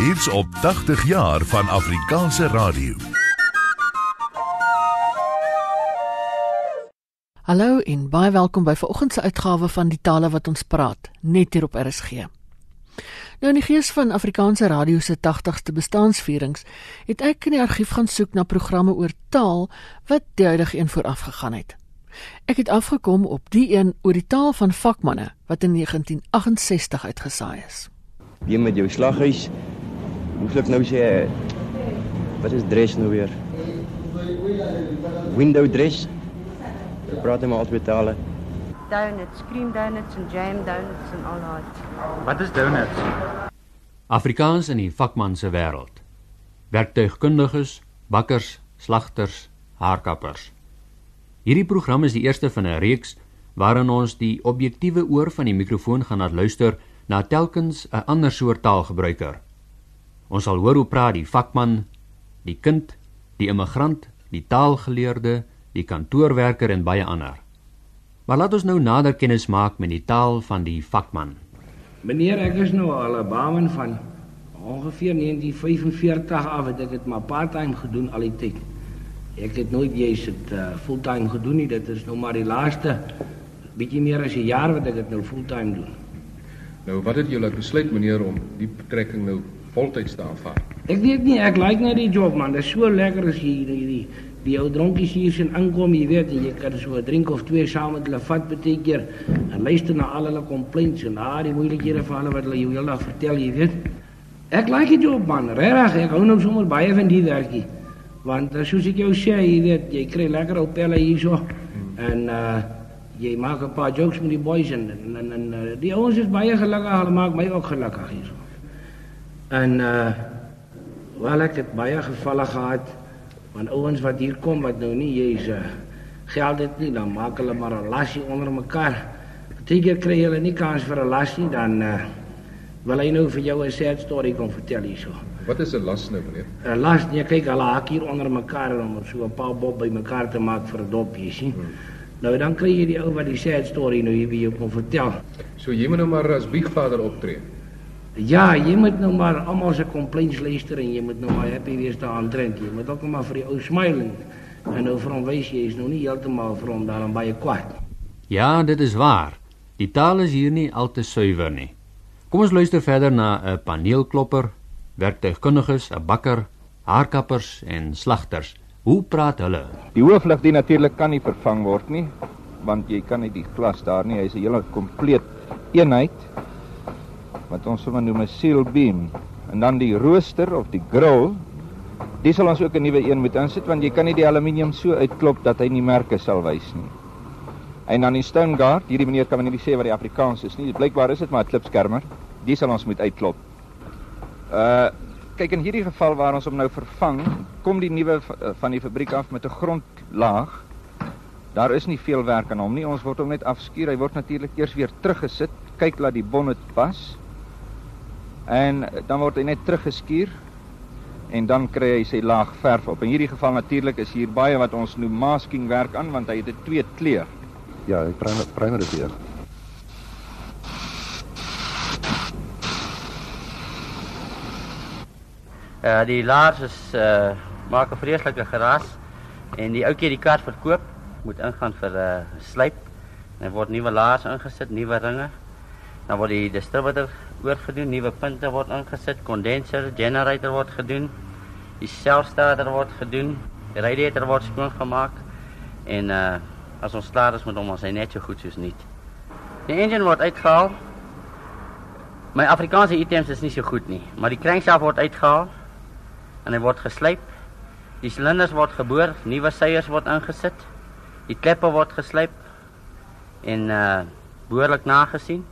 Hier's op 80 jaar van Afrikaanse radio. Hallo en baie welkom by vanoggend se uitgawe van die tale wat ons praat, net hier op RSG. Nou in die gees van Afrikaanse radio se 80ste bestaanvierings, het ek in die argief gaan soek na programme oor taal wat die huidige een vooraf gegaan het. Ek het afgekom op die een oor die taal van vakmanne wat in 1968 uitgesaai is. Wie met jou slaghuis? Moes ek nou sê wat is dress nou weer? Window dress. Ek praat maar albei tale. donuts, cream donuts en jam donuts en al daai. Wat is donuts? Afrikaans in die vakman se wêreld. Werktuigkundiges, bakkers, slagters, haarkappers. Hierdie program is die eerste van 'n reeks waarin ons die objektiewe oor van die mikrofoon gaan laat luister na telkens 'n ander soort taalgebruiker. Ons sal hoor hoe praat die vakman, die kind, die immigrant, die taalgeleerde, die kantoorwerker en baie ander. Maar laat ons nou nader kennis maak met die taal van die vakman. Meneer, ek is nou al 'n baanman van ongeveer 1945 af het ek dit maar part-time gedoen al die tyd. Ek het nooit jous dit uh, fulltime gedoen nie. Dit is nou maar die laaste bietjie meer as 'n jaar wat ek dit nou fulltime doen. Nou wat het julle besluit meneer om die betrekking nou voltyds te aanvaar? Ek weet nie, ek like net die job man. Dit is so lekker as jy die die, die ou dronkies hier sien inkom, jy weet, jy kan so 'n drink of twee saam met hulle vat baie keer en luister na al hulle complaints en al die moeilikhede van hulle wat hulle jou heeldag vertel, jy weet. Ek like die job man, regtig. Ek hou nou sommer baie van die werkie. Want uh, soos ek jou sê, jy weet, jy kry lekker ou pelle hierso en uh jy maak 'n paar jokes met die boys en en, en, en uh, die ouens is baie gelukkig, hulle maak my ook gelukkig hierso. En uh wel ek het baie gevalle gehad van ouens wat hier kom wat nou nie jy's uh, geld het nie, dan maak hulle maar 'n lassie onder mekaar. Partykeer kry hulle nie kans vir 'n lassie dan uh wil hy nou vir jou 'n sad story kom vertel hierso. Wat is 'n las nou meneer? 'n Las, nee, kyk, hulle hak hier onder mekaar om so 'n paar bob by mekaar te maak vir 'n dopjie, sien. Hmm. Nou dan kry jy die ou wat die sad story nou hier by jou kom vertel. So jy moet nou maar as biegvader optree. Ja, jy moet nou maar almal se complaints luister en jy moet nou maar happy wees daaraan drink. Jy moet ook maar vir die ou smile en, nou vir hom wys jy is nou nie heeltemal vir hom daarin baie kwaad. Ja, dit is waar. Die taal is hier nie al te suiwer nie. Kom ons luister verder na 'n paneelklopper, werktuigkundiges, 'n bakker, haarkappers en slagters. Hoe praat hulle? Die hooflig die natuurlik kan nie vervang word nie, want jy kan nie die glas daar nie, hy's 'n hele kompleet eenheid wat ons sommer noem 'n seal beam. En dan die rooster of die grill, dis sal ons ook 'n nuwe een moet insit want jy kan nie die aluminium so uitklop dat hy nie merke sal wys nie. En dan die stone guard, hierdie meneer kan my nie sê wat die Afrikaans is nie. Blykbaar is dit maar 'n klipskermer. Die sal ons moet uitklop. Uh kyk in hierdie geval waar ons hom nou vervang, kom die nuwe van die fabriek af met 'n grondlaag. Daar is nie veel werk aan hom nie. Ons word hom net afskuur. Hy word natuurlik eers weer teruggesit. Kyk laat die bonnet pas. En dan word hy net teruggeskuur en dan kry hy sy laag verf op. In hierdie geval natuurlik is hier baie wat ons noem masking werk aan want hy het 'n twee kleur. Ja, ek primer primer dit weer. Uh die laars is uh maak 'n vreeslike geraas en die ouetjie die kar verkoop moet ingaan vir 'n uh, slyp. En word nuwe laars ingesit, nuwe ringe. Dan word die distributor oorgedoen, nuwe punte word ingesit, kondenser, generator word gedoen. Die selfstarter word gedoen, die radiator word skoongemaak en uh as ons klaar is met hom, ons hy net so goed soos nuut. Die engine word uitgehaal. My Afrikaanse items is nie so goed nie, maar die crankshaft word uitgehaal en hy word geslyp. Die silinders word geboor, nuwe seiers word ingesit. Die kleppe word geslyp en uh behoorlik nagesien.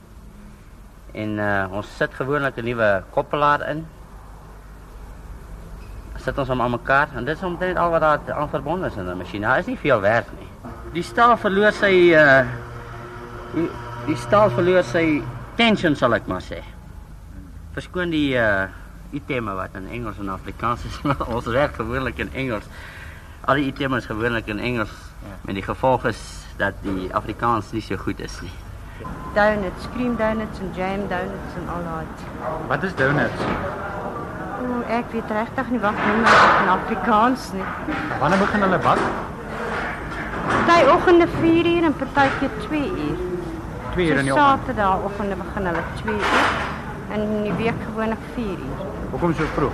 En uh ons sit gewoonlik 'n nuwe koppelaar in. Sit ons hom aan mekaar en dit is omtrent al wat daar aan verbonde is in 'n masjien. Daar is nie veel werk nie. Die staal verloor sy uh die, die staal verloor sy tension sal ek maar sê. Verskoon die uh itemme wat in Engels en Afrikaans is. ons werk gewoonlik in Engels. Al die itemme is gewoonlik in Engels. Ja. En die gevolg is dat die Afrikaans nie so goed is nie. Donuts, cream donuts en jam donuts en al daai. Wat is donuts? O, ek weet regtig nie wat noem ek in Afrikaans nie. Wanneer begin hulle bak? Party oggende 4 uur en partykeer 2 uur. 2 uur in die So oggend. Saterdag oggende begin hulle 2 uur en in die week gewoonlik 4 uur. Hoekom so vroeg?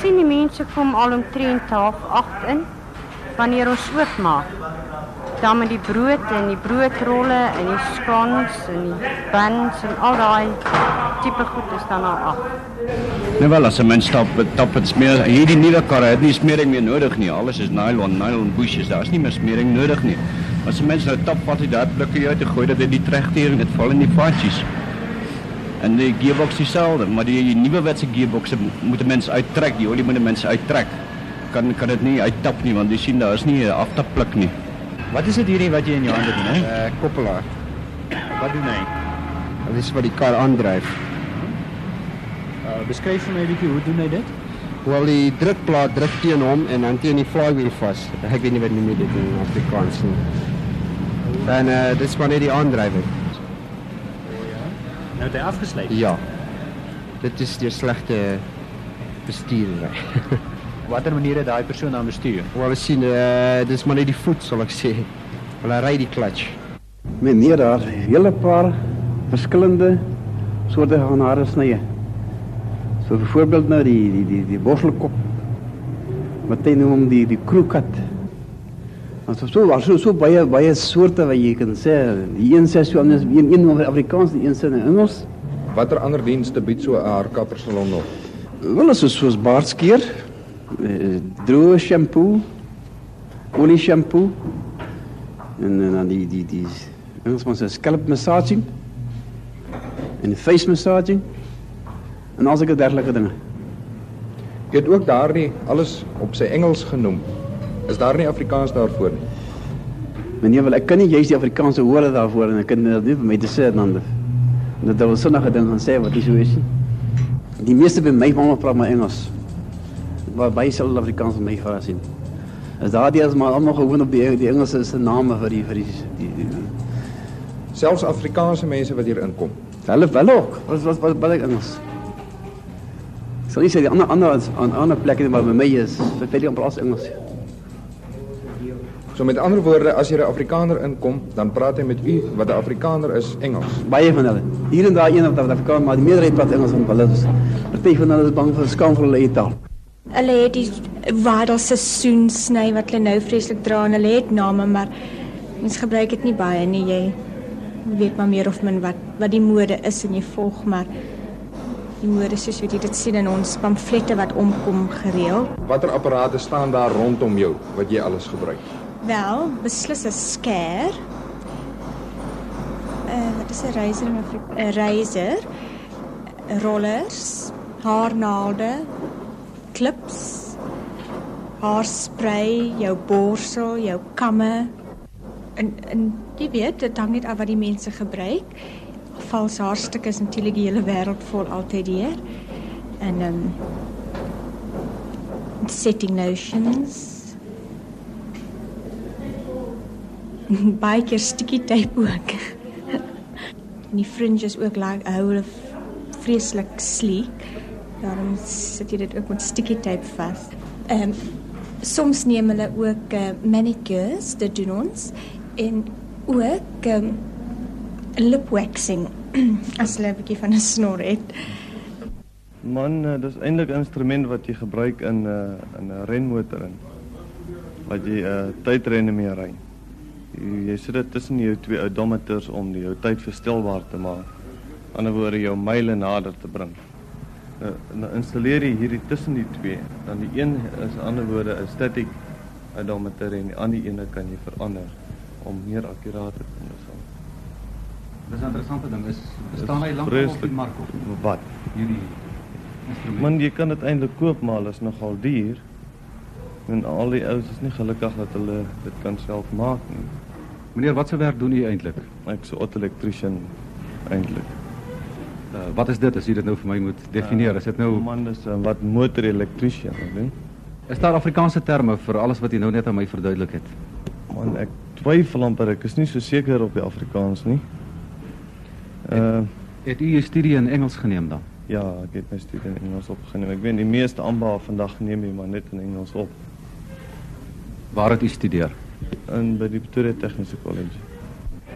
Sien die mense kom al omtrent half 8 in wanneer ons oopmaak. Dan met die brood en die broodrolle en die scones en die buns en al daai tipe goed is dan al af. Nou wel, as 'n mens stap, tap het smeer. Hierdie nuwe karre het nie smering meer nodig nie. Alles is nylon, nylon bushes. Daar's nie meer smering nodig nie. As 'n mens nou tap wat hy daar blikke uit te gooi dat dit die tregteer en val in die fatsies. En die gearbox dieselfde, maar die, die nuwe wetse gearbox moet 'n mens uittrek. Die olie moet 'n mens uittrek. Kan kan dit nie uittap nie want jy sien daar is nie 'n aftappluk nie. Wat is dit hierdie wat jy in jou hande doen, hè? Uh, koppelaar. Wat doen hy? Dit is wat die kar aandryf. Uh, beskryf vir my 'n bietjie hoe doen hy dit? Wel die drukplaat druk teen hom en dan teen die flywheel vas. Ek weet nie wat noem jy dit in Afrikaans nie. En uh, dis wanneer die aandrywer. Nou het hy afgesluit. Ja. Dit is die slegte Watter manier het daai persoon dan bestuur? Wel ons sien uh, dis maar net die voet sal ek sê. Wel hy ry die clutch. Meneer, daar's 'n hele paar verskillende soorte van hare snye. So byvoorbeeld nou die die die die bosselkop. Wat jy noem die die kroekat. Ons het so was so so baie baie soorte wat jy kan sê. Die een sê so anders, een een in Afrikaans, die een sê in Engels. Watter ander dienste bied so 'n haarkappersalon nog? Wel is soos baardskeer, eh, droë shampoo, olie shampoo en, en dan die die die Engelsman sê scalp massaging en face massaging en al sulke dergelike dinge. Jy het ook daardie alles op sy Engels genoem. Is daar nie Afrikaans daarvoor nie? Meneer, wel ek kan nie juist die Afrikaanse woorde daarvoor en ek kan dit nie vir my te sê dan dat dat wil sinnige ding gaan sê wat nie so is nie. Die meeste by my mamma praat maar Engels. Maar baie sal Afrikaans vir my vra sien. Is daardie is maar almal gewoon op die die Engelse se name vir die vir die, die, die, die Selfs Afrikaanse mense wat hier inkom. Hulle wel ook. Wat wat wat wat ek Engels. Ek sal nie sê die ander ander aan ander plekke nie, maar by my is vir amper as Engels. So met ander woorde, as jy 'n Afrikaner inkom, dan praat hy met u wat 'n Afrikaner is Engels. Baie van hulle. Hier en daar een of ander Afrikaans, maar die meerderheid praat Engels en hulle is party van hulle is bang vir hulle eie taal. Hulle het die wadel seisoensny wat hulle nou vreeslik dra en hulle het name maar mens gebruik dit nie baie nie. Jy weet maar meer of min wat wat die mode is en jy volg maar die mode soos wat jy dit sien in ons pamflette wat omkom gereeld. Watter apparate staan daar rondom jou wat jy alles gebruik? Wel, beslis 'n skêr. Uh wat is 'n razor in Afrika? 'n Razor, rollers, haarnaalde, klips, haarspray, jou borsel, jou kamme. En en jy weet, dit hang net af wat die mense gebruik. Vals haarstukke is natuurlik die hele wêreld vol altyd hier. En ehm um, setting notions. baie keer sticky tape ook. en die fringes ook like hou hulle vreeslik sleek. Daarom sit jy dit ook met sticky tape vas. Ehm soms neem hulle ook uh, manicures, dit doen ons en ook um, lip waxing as hulle 'n bietjie van 'n snor het. Man, uh, dis eintlik 'n instrument wat jy gebruik in 'n uh, in 'n renmotor in. Wat 'n uh, tydrenne mee ry. Jy sit dit tussen jou twee odometers om jou tyd verstelbaar te. Aan die ander woorde jou myle nader te bring. Nou, nou installeer jy hierdie tussen die twee. Dan die een is aan ander woorde 'n static odometer en die ander ene kan jy verander om meer akkuraat te wees. Dis 'n interessante ding. Is bestaan hy lank op die mark of wat? Hierdie instrument. Man, jy kan dit eintlik koop, maar hulle is nogal duur. En al die ouens is nie gelukkig dat hulle dit kan self maak nie. Meneer, wat se werk doen u eintlik? Ek's 'n auto-elektriesien eintlik. Uh, wat is dit as u dit nou vir my moet definieer? Is dit nou man dis uh, wat motor-elektriesien, weet? Is daar Afrikaanse terme vir alles wat u nou net aan my verduidelik het? Man, ek twyfel amper, ek is nie so seker op die Afrikaans nie. Uh het, het u 'n studie in Engels geneem dan? Ja, ek het my studie in Engels opgeneem. Ek weet die meeste ambae vandag neem jy maar net in Engels op. Waar het u studeer? In by die Pretoria Tegniese College.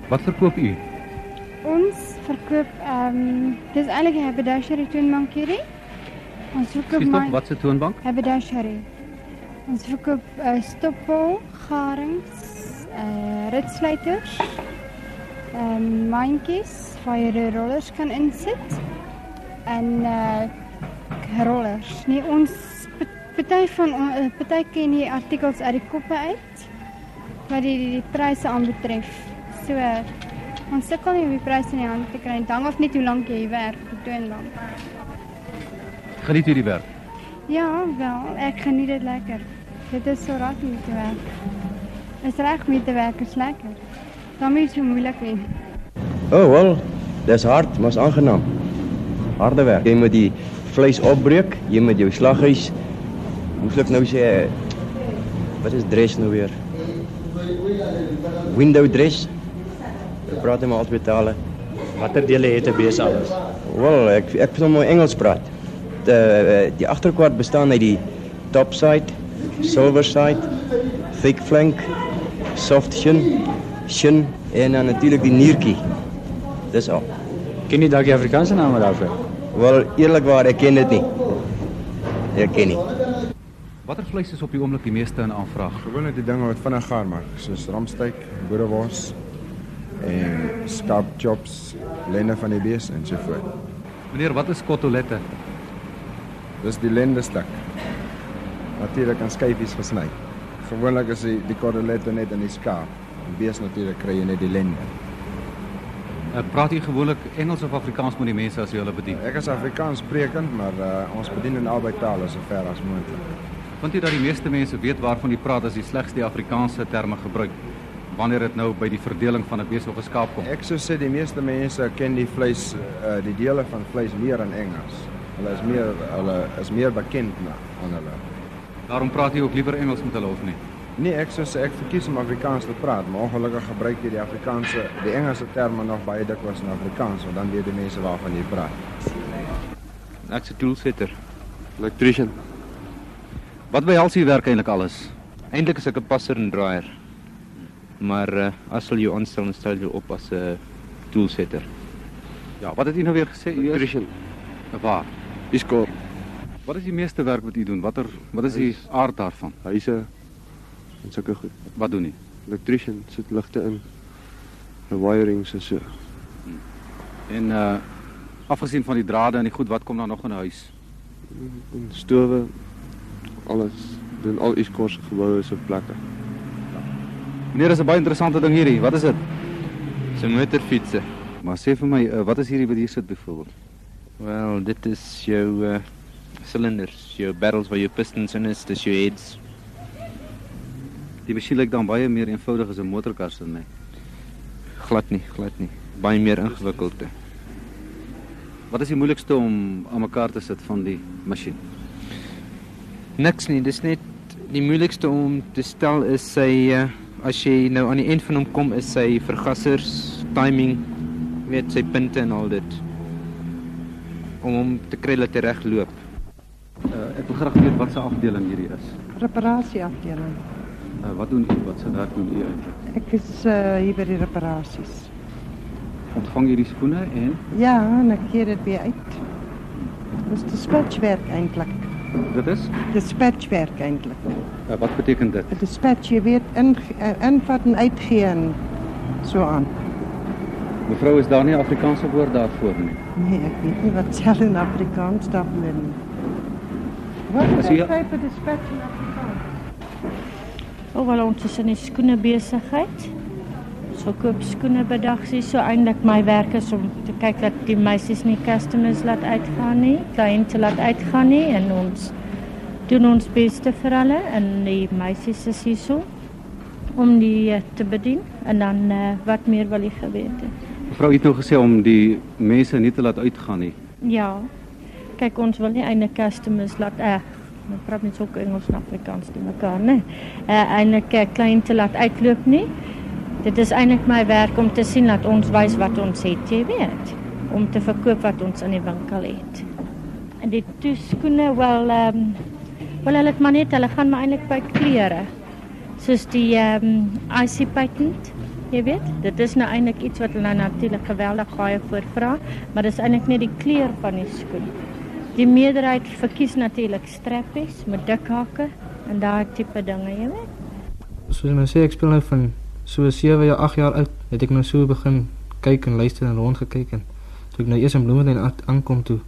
Wat verkoop u? Ons verkoop ehm um, dis eintlik 'n haberdashery toonbank hierdie. Ons verkoop maar wat se toonbank? haberdashery. Ons verkoop uh, stoppel, garings, uh ritsluiters, ehm um, mandjies waar jy die rollers kan insit en uh rollers. Nee, ons party van uh, party ken die artikels uit die koppe uit wat die die, die pryse aanbetref. So uh, ons sukkel nie om die pryse in die hand te kry. Dit hang af net hoe lank jy werk toonbank. Geniet u die werk? Ja, wel, ek geniet dit lekker. Dit is so reg om te werk. Is reg om te werk, is lekker. Dan is so moeilik nie. Oh wel, dis hard, maar is aangenaam. Harde werk. Jy moet die vleis opbreek, jy moet jou slaghuis ek nou sê wat is dress nou weer? Window dress. Ek praat net maar altyd tale. Watter dele het 'n bees alles? Wel, ek ek moet maar Engels praat. De, die agterkwart bestaan uit die top side, silver side, thick flank, soft shin, shin en dan natuurlik die niertjie. Dis al. Ken jy dalk die Afrikaanse name daarvoor? Wel, eerlikwaar ek ken dit nie. Ek ken nie. Watter vleis is op die oomblik die meeste in aanvraag? Gewoonlik die dinge wat vinnig gaar maak, soos ramsteak, boerewors en scalp chops, lende van die bees en so voort. Meneer, wat is kotolette? Dis die lende stuk. Natuurlik aan skyfies gesny. Gewoonlik is die die kotolette net in die skaap. Die bees natuurlik kry jy net die lende. Uh, praat u gewoonlik Engels of Afrikaans met die mense as jy hulle bedien? Ek is Afrikaans sprekend, maar uh, ons bedien in albei tale so ver as moontlik. Vind jy dat die meeste mense weet waarvan jy praat as jy slegs die Afrikaanse terme gebruik wanneer dit nou by die verdeling van 'n bees of 'n skaap kom? Ek sou sê die meeste mense ken die vleis uh, die dele van vleis meer in Engels. Hulle is meer hulle is meer bekend na aan hulle. Daarom praat jy ook liewer Engels met hulle of nie? Nee, ek sou sê ek verkies om Afrikaans te praat, maar ongelukkig gebruik jy die Afrikaanse die Engelse terme nog baie dikwels in Afrikaans, want dan weet die mense waarvan jy praat. Ek's 'n toolsetter. Electrician. Wat behels u werk eintlik alles? Eintlik is ek 'n passer en draaier. Maar uh, as hulle jou aanstel, dan stel jy op as 'n uh, toolsetter. Ja, wat het u nou weer gesê? U is Electrician. waar? Iskor. Wat is die meeste werk wat u doen? Watter wat is die aard daarvan? Huise en sulke goed. Wat doen u? Electrician sit ligte in. Wiring en so. En uh afgesien van die drade en die goed, wat kom dan nog in 'n huis? En stowe alles doen al Iskor se geboue se plekke. Meneer, dis 'n baie interessante ding hierdie. Wat is dit? Dis 'n motorfietsie. Maar sê vir my, uh, wat is hierdie wat hier sit byvoorbeeld? Wel, dit is jou uh silinders, jou barrels waar jou pistons in is, dis jou heads. Die masjien lyk dan baie meer eenvoudig as 'n motorkar se my. Glad nie, glad nie. Baie meer ingewikkelde. Wat is die moeilikste om aan mekaar te sit van die masjien? Niks nie, dis net die moeilikste om te stel is sy uh, as jy nou aan die eind van hom kom is sy vergassers, timing, weet sy punte en al dit om hom te kry dat hy reg loop. Uh, ek wil graag weet wat se afdeling hierdie is. Reparatieafdeling. Uh, wat doen u? Wat se werk doen u eintlik? Ek is uh, hier by die reparasies. Ontvang jy die skoene en Ja, en ek gee dit weer uit. Dis dispatchwerk eintlik. Dit is? Dispatchwerk eintlik. Uh, wat beteken dit? Dispatch, jy weet in uh, invat en uitgee en so aan. Mevrou, is daar nie 'n Afrikaanse woord daarvoor nie? Nee, ek weet nie wat sel in Afrikaans daarvoor nie. Wat As is jy- die tipe dispatch in Afrikaans? Oh, wel ons is in die Ons verkoop skoene bedagsies. So eintlik my werk is om te kyk dat die meisies nie customers laat uitgaan nie, kliënte laat uitgaan nie en ons doen ons beste vir hulle en die meisies is hierso om die eh, te bedien en dan uh, wat meer wil jy geweet het. Mevrou het nou gesê om die mense nie te laat uitgaan nie. Ja. Kyk, ons wil nie eintlik customers laat eh uh, praat net ook Engels en Afrikaans te mekaar, né? Eh eintlik uh, kliënte laat uitloop nie. Dit is eintlik my werk om te sien dat ons wys wat ons het, jy weet, om te verkoop wat ons in die winkel het. En die toeskoene wel ehm um, wel hulle het maar net hulle gaan maar eintlik by klere. Soos die ehm um, IC patent. Jy weet, dit is nou eintlik iets wat hulle natuurlik geweldig baie voor vra, maar dis eintlik net die kleur van die skoen. Die meerderheid verkies natuurlik strappies met dik hake en daai tipe dinge, jy weet. Soos jy nou sê, ek speel nou van so 7 jaar, 8 jaar oud, het ek nou so begin kyk en luister en rond gekyk en toe ek nou eers in Bloemfontein aankom toe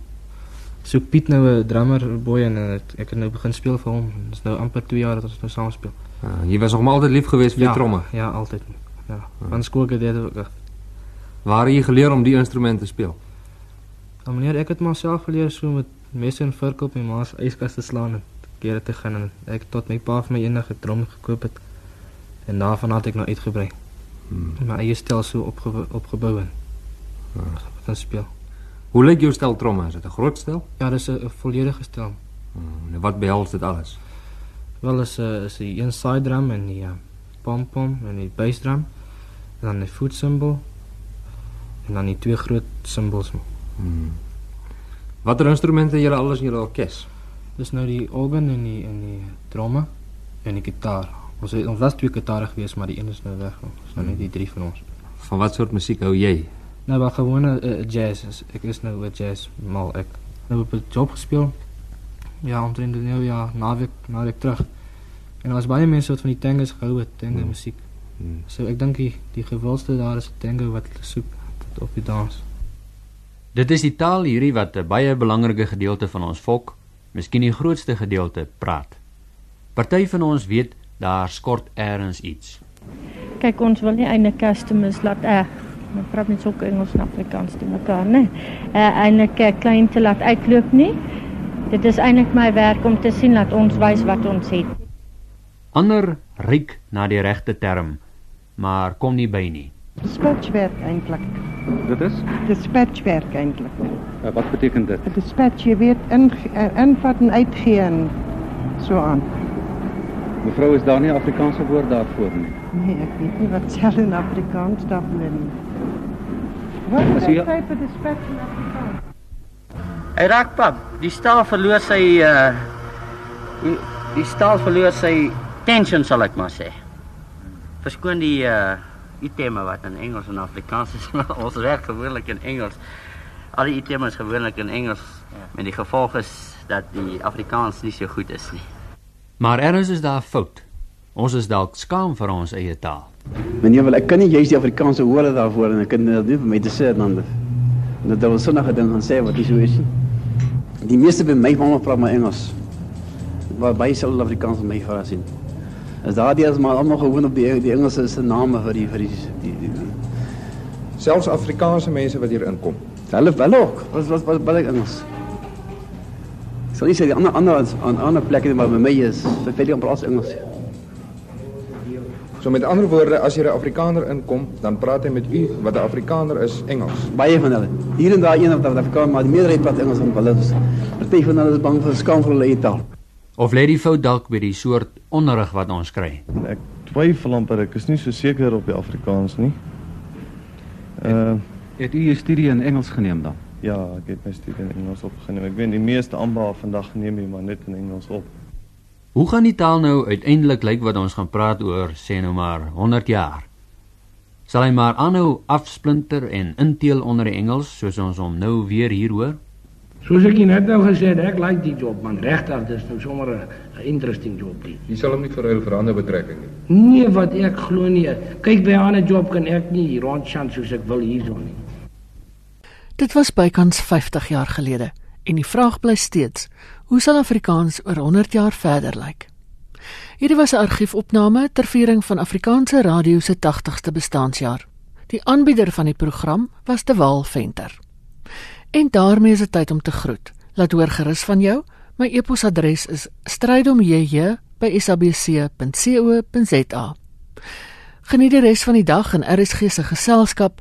so Piet nou 'n drummer boy en het, ek het nou begin speel vir hom. Dit is nou amper 2 jaar dat ons nou saam speel. Ja, jy was nog maar altyd lief geweest vir ja, die tromme. Ja, altyd. Ja, van skool het dit ook. Waar het jy geleer om die instrument te speel? Ja, meneer, ek het myself geleer so met messe en vurk op my ma se yskas te slaan en kere te gaan en ek tot my pa vir my enige drum gekoop het. En daarvan het ek nou uitgebrei. Hmm. My eie stel so opge opgebou en ja. dan speel. Hoe lyk jou stel tromme? Is dit 'n groot stel? Ja, dis 'n volledige stel. Hmm. En wat behels dit alles? Wel is 'n is 'n een side drum en die uh, pom pom en die bass drum en dan 'n foot cymbal en dan die twee groot cymbals. Hmm. Watter instrumente het julle alles in julle orkes? Dis nou die organ en die en die tromme en die gitaar. Ons het ons was twee gitare gewees, maar die een is nou weg. Ons is nou net die drie van ons. Van wat soort musiek hou jy? Nou, maar gewone uh, jazz. Ek is nou 'n jazz mal. Ek nou op 'n job gespeel. Ja, omtrent 'n nou ja, naweek, naweek terug. En daar was baie mense wat van die tangos gehou het, tango hmm. musiek. Hmm. So ek dink die die gewildste daar is tango wat hulle soek op die dans. Dit is die taal hierdie wat 'n baie belangrike gedeelte van ons volk, miskien die grootste gedeelte, praat. Party van ons weet daar skort eers iets. Kyk, ons wil nie eintlik customers laat eg. Ons praat net so Engels en Afrikaans te mekaar, né? Eh eintlik 'n klein te laat uitloop nie. Dit is eintlik my werk om te sien dat ons wys wat ons het. Ander riek na die regte term, maar kom nie by nie. Dispatchwerk eintlik. Dit is? Dispatchwerk eintlik. Uh, wat beteken dit? Dispatch, jy weet in invat en uitgee en so aan. Mevrou, is daar nie 'n Afrikaanse woord daarvoor nie? Nee, ek weet nie wat sel in Afrikaans daarvoor nie. Wat is die tipe dispatch in Afrikaans? Hy raak pap, die staal verloor sy uh die, die staal verloor sy tension sal ek maar sê. Verskoon die uh iteme wat in Engels en Afrikaans is, maar ons werk gewoonlik in Engels. Al die iteme is gewoonlik in Engels. Ja. En die gevolg is dat die Afrikaans nie so goed is nie. Maar erns is daar 'n fout. Ons is dalk skaam vir ons eie taal. Meneer, wel ek kan nie juist die Afrikaanse woorde daarvoor en ek kan dit nie vir my te sê dan dat daar was sommige dinge gaan sê wat nie so is nie. Die meeste by my mamma praat maar Engels. Waar baie sal Afrikaans my vra sien. As daardie is maar almal gewoon op die die Engelse se name vir die vir die die, die, die. selfs Afrikaanse mense wat hier inkom. Hulle wel ook. Wat wat wat wat Engels. Sal nie sê die ander ander aan ander plekke maar by my is vir baie amper as Engels. So met ander woorde, as jy 'n Afrikaner inkom, dan praat hy met u wat 'n Afrikaner is Engels. Baie van hulle. Hier en daar een of ander Afrikaner, maar die meerderheid praat Engels en hulle is party van hulle is bang vir skaam vir hulle taal. Of lê die fout dalk by die soort onderrig wat ons kry? Ek twyfel amper, ek is nie so seker op die Afrikaans nie. Uh, het u u studie in Engels geneem dan? Ja, ek het my studie in Engels opgeneem. Ek weet die meeste ambaar vandag neem jy maar net in Engels op. Hoe gaan die taal nou uiteindelik lyk wat ons gaan praat oor sê nou maar 100 jaar? Sal hy maar aanhou afsplinter en inteel onder die Engels soos ons hom nou weer hier hoor? Soos ek net nou gesê het, ek like die job man. Regtig, dis nou sommer 'n interesting job die. Jy sal hom nie verruil vir 'n ander betrekking nie. Nee, wat ek glo nie. Kyk by 'n ander job kan ek nie rondchan soos ek wil hierson nie. Dit was bykans 50 jaar gelede en die vraag bly steeds: hoe sal Afrikaans oor 100 jaar verder lyk? Hierdie was 'n argiefopname ter viering van Afrikaanse Radio se 80ste bestaanjaar. Die aanbieder van die program was De Waal Venter. En daarmee is dit tyd om te groet. Laat hoor gerus van jou. My e-posadres is strydom@sabc.co.za. Geniet die res van die dag in RSG se geselskap